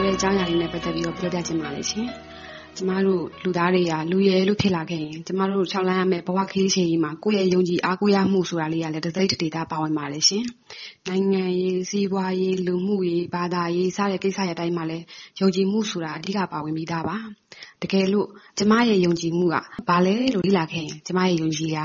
ဆိုတဲ့အကြောင်းအရာလေးနဲ့ပတ်သက်ပြီးတော့ပြောပြချင်ပါတယ်ရှင်။ကျမတို့လူသားတွေကလူရယ်လို့ဖြစ်လာခဲ့ရင်ကျမတို့၆လမ်းရမယ်ဘဝခရီးချိန်ကြီးမှာကိုယ့်ရဲ့ယုံကြည်အားကိုးရမှုဆိုတာလေးကလည်းတစ်စိတ်တစ်ဒေသပါဝင်ပါလေရှင်။နိုင်ငံရေးစီးပွားရေးလူမှုရေးဘာသာရေးစတဲ့ကိစ္စရတိုင်းမှာလည်းယုံကြည်မှုဆိုတာအဓိကပါဝင်ပြီးသားပါ။တကယ်လို့ကျမရဲ့ယုံကြည်မှုကဘာလဲလို့လေ့လာခဲ့ရင်ကျမရဲ့ယုံကြည်က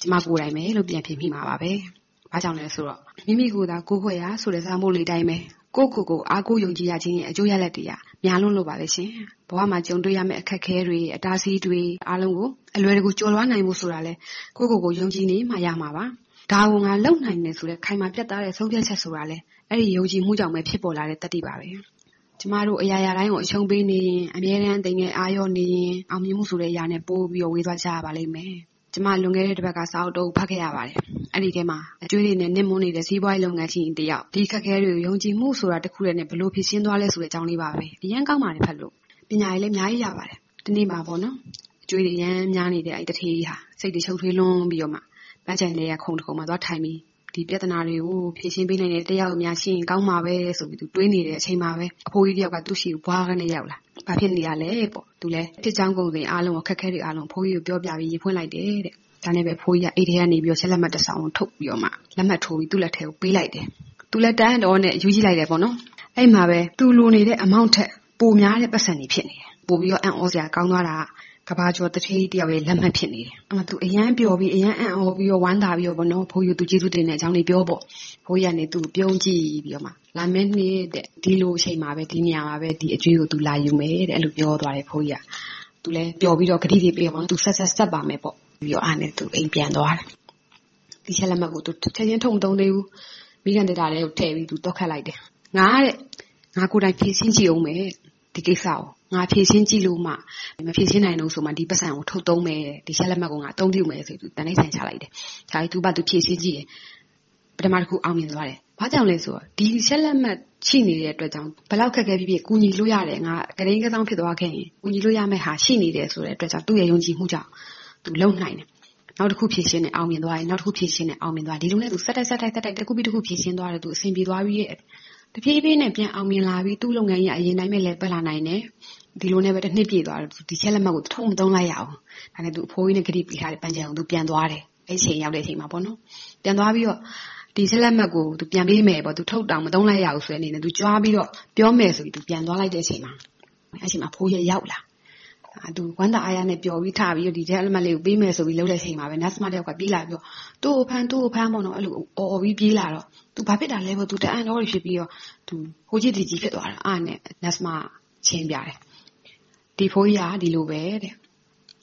ကျမကိုယ်တိုင်ပဲလို့ပြန်ဖြေမိမှာပါပဲ။ဘာကြောင့်လဲဆိုတော့မိမိကိုယ်သာကိုယ်ခွဲရဆိုတဲ့စာမို့လေးတိုင်းပဲ ကိုယ့်ကိုယ်ကိုအားကိုးယုံကြည်ရခြင်းရဲ့အကျိုးရလဒ်တွေကများလွန်းလို့ပါပဲရှင်။ဘဝမှာကြုံတွေ့ရမယ့်အခက်အခဲတွေအတားအဆီးတွေအားလုံးကိုအလွယ်တကူကျော်လွှားနိုင်ဖို့ဆိုတာလဲကိုယ့်ကိုယ်ကိုယုံကြည်နေမှရမှာပါ။ဒါကိုငါလုပ်နိုင်တယ်ဆိုတဲ့ခိုင်မာပြတ်သားတဲ့ဆုံးဖြတ်ချက်ဆိုတာလဲအဲ့ဒီယုံကြည်မှုကြောင့်ပဲဖြစ်ပေါ်လာတဲ့တတ္တိပါပဲ။ကျမတို့အရာရာတိုင်းကိုအရှုံးပေးနေရင်အမြဲတမ်းတိမ်ငယ်အာရုံနေရင်အောင်မြင်မှုဆိုတဲ့အရာနဲ့ပိုးပြီးတော့ဝေးသွားကြရပါလိမ့်မယ်။ ကျမလွန်ခဲ့တဲ့တစ်ပတ်ကစာအုပ်တအုပ်ဖတ်ခဲ့ရပါတယ်။အဲဒီထဲမှာအကြွေးတွေနဲ့နစ်မွန်းနေတဲ့စီးပွားရေးလုပ်ငန်းရှင်တယောက်ဒီအခက်အခဲတွေကိုယုံကြည်မှုဆိုတာတခုတည်းနဲ့ဘယ်လိုဖြေရှင်းသွားလဲဆိုတဲ့အကြောင်းလေးပါပဲ။အရမ်းကောင်းပါတယ်ဖတ်လို့။ပညာရေးလည်းအများကြီးရပါတယ်။တနေ့မှာပေါ့နော်။အကြွေးတွေအရမ်းများနေတဲ့အဲဒီသူဌေးကြီးဟာစိတ်တွေရှုပ်ထွေးလွန်းပြီးတော့မှပန်းခြံလယ်ယာခုံတခုံမှာသွားထိုင်ပြီး ဒီပြဿနာတွေကိုဖြေရှင်းပေးနိုင်တဲ့တယောက်များရှိရင်ကောင်းမှာပဲဆိုပြီးသူတွေးနေတဲ့အချိန်မှာပဲအဖိုးကြီးတယောက်ကသူ့ဆီကိုဘွားကနေရောက်လာ။ဘာဖြစ်နေရလဲပေါ့။သူလည်းဖြစ်ကြောင်းကုန်စင်အားလုံးကိုခက်ခဲတွေအားလုံးအဖိုးကြီးကိုပြောပြပြီးရေဖွင့်လိုက်တယ်တဲ့ဒါနဲ့ပဲဖိုးကြီးကအိတ်ထဲကနေပြီးတော့ဆက်လက်မှတ်တစ်စောင်ကိုထုတ်ပြီးတော့မှလက်မှတ်ထိုးပြီးသူ့လက်ထဲကိုပေးလိုက်တယ်။သူလည်းတန်းတော်နဲ့ယူကြည့်လိုက်တယ်ပေါ့နော်။အဲ့မှာပဲသူလိုနေတဲ့အမောင့်ထက်ပိုများတဲ့ပတ်စံတွေဖြစ်နေတယ်။ပိုပြီးတော့အံ့ဩစရာကောင်းသွားတာက ဘာကျော်တထေးတယောက်ရဲ့လက်မှတ်ဖြစ်နေတယ်။အမှသူအရန်ပျော်ပြီးအရန်အံ့ဩပြီးတော့ဝမ်းသာပြီးတော့ဗောနော်ဖိုးယူသူကျေးဇူးတင်တဲ့အကြောင်းလေးပြောပေါ့။ဖိုးကြီးကနေသူပြုံးကြည့်ပြီးတော့မှလာမင်းနေ့တဲ့ဒီလိုအချိန်မှာပဲဒီနေရာမှာပဲဒီအကျွေးကိုသူလာယူမယ်တဲ့အဲ့လိုပြောသွားတယ်ဖိုးကြီးက။သူလည်းပျော်ပြီးတော့ဂတိတွေပေးပေါ့သူဆက်ဆက်ဆက်ပါမယ်ပေါ့ပြီးတော့အားနဲ့သူအိမ်ပြန်သွားတယ်ဒီချက်လက်မှတ်ကိုသူချက်ချင်းထုံမသုံးသေးဘူးမိခင်တက်တာလည်းထည့်ပြီးသူတော့ခတ်လိုက်တယ်ငါတဲ့ငါကိုယ်တိုင်ဖြည့်ရှင်းကြည့်အောင်မယ် ဒီကိစ္စကိုငါဖြည့်ရှင်းကြည့်လို့မှမဖြည့်ရှင်းနိုင်လို့ဆိုမှဒီပတ်စံကိုထုတ်သုံးမယ်ဒီချက်လက်မှတ်ကိုငါအသုံးပြုမယ်ဆိုပြီးတန်လိုက်ဆန်ချလိုက်တယ်။ဒါကြီးသူ့ဘာသူဖြည့်ရှင်းကြည့်တယ်ပထမတစ်ခုအောင်မြင်သွားတယ်။ဘာကြောင့်လဲဆိုတော့ဒီချက်လက်မှတ်ရှိနေတဲ့အတွက်ကြောင့်ဘလောက်ခက်ခဲဖြစ်ဖြစ်ကူညီလို့ရတယ်ငါကတိန်ကစားဖြစ်သွားခဲ့ရင်ကူညီလို့ရမယ့်ဟာရှိနေတယ်ဆိုတဲ့အတွက်ကြောင့်သူ့ရဲ့ယုံကြည်မှုကြောင့်သူလုံနိုင်တယ်နောက်တစ်ခုဖြည့်ရှင်းနေအောင်မြင်သွားတယ်နောက်တစ်ခုဖြည့်ရှင်းနေအောင်မြင်သွားဒီလိုနဲ့သူဆက်တိုက်ဆက်တိုက်ဆက်တိုက်တစ်ခုပြီးတစ်ခုဖြည့်ရှင်းသွားတယ်သူအဆင်ပြေသွားပြီးရဲ့ တဖြည်းဖြည်းနဲ့ပြန်အောင်မြင်လာပြီးသူ့လုပ်ငန်းကြီးအရင်တိုင်းပဲလဲပတ်လာနိုင်တယ်ဒီလိုနဲ့ပဲတစ်နှစ်ပြည့်သွားတယ်ဒီချက်လက်မှတ်ကိုထုံမသုံးလိုက်ရအောင်ဒါနဲ့သူအဖိုးကြီးနဲ့ဂရိပေးထားတဲ့ပန်းချံကိုသူပြန်သွားတယ်အဲ့ချိန်ရောက်တဲ့အချိန်မှာပေါ့နော်ပြန်သွားပြီးတော့ဒီဆက်လက်မှတ်ကိုသူပြန်ပေးမယ်ပေါ့သူထုတ်တောင်မသုံးလိုက်ရဘူးဆိုတဲ့အနေနဲ့သူကြွားပြီးတော့ပြောမယ်ဆိုပြီးသူပြန်သွားလိုက်တဲ့အချိန်မှာအဲ့ချိန်မှာဖိုးရရောက်လာ သူဝမ်းသာအားရနဲ့ပျော်ပြီးထပြီးဒီထဲအလက်မလေးကိုပေးမယ်ဆိုပြီးလှုပ်တဲ့ချိန်မှာပဲ nurse မတယောက်ကပြေးလာပြီးတော့သူ့ကိုဖမ်းသူ့ကိုဖမ်းပေါ့နော်အဲ့လိုအော်ပြီးပြေးလာတော့သူဘာဖြစ်တာလဲပေါ့သူတအံ့တော့ဖြစ်ပြီးတော့သူဟိုကြီးဒီကြီးဖြစ်သွားတာအားနဲ့ nurse မချင်းပြတယ်ဒီဖိုးကြီးကဒီလိုပဲတဲ့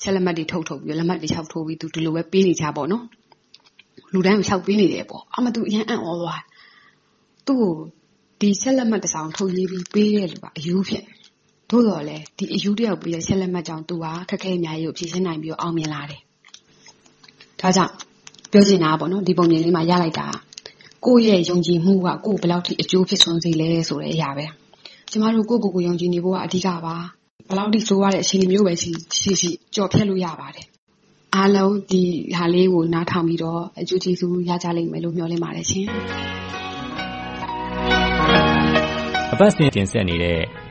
ချက်လက်မှတ်တွေထုတ်ထုတ်ပြီးလက်မှတ်တွေချောက်ထိုးပြီးသူဒီလိုပဲပေးနေကြပေါ့နော်လူတိုင်းကိုချောက်ပေးနေတယ်ပေါ့အမသူအရင်အံ့ဩသွားသူ့ကိုဒီချက်လက်မှတ်တစ်စောင်ထုတ်ရေးပြီးပေးတဲ့လူကအယူဖြစ် သို့တော်လည်းဒီအယူတယောက်ပြီးတဲ့ဆက်လက်မှတ်ကြောင့်သူဟာခက်ခဲအများကြီးကိုဖြည့်ရှင်းနိုင်ပြီးတော့အောင်မြင်လာတယ်။ဒါကြောင့်ပြောချင်တာပေါ့နော်ဒီပုံမြင်လေးမှာရလိုက်တာကိုယ့်ရဲ့ယုံကြည်မှုကကိုယ်ဘယ်လောက်ထိအကျိုးဖြစ်ဆုံးစေလဲဆိုတဲ့အရာပဲ။ကျမတို့ကိုယ့်ကိုယ်ကိုယုံကြည်နေဖို့ကအဓိကပါ။ဘယ်လောက်ထိဆိုးရတဲ့အခြေအနေမျိုးပဲရှိရှိရှိကြော်ဖြတ်လို့ရပါတယ်။အားလုံးဒီဟာလေးကိုနားထောင်ပြီးတော့အကျိုးကျေးဇူးရကြလိမ့်မယ်လို့မျှော်လင့်ပါတယ်ရှင်။အပတ်စဉ်တင်ဆက်နေတဲ့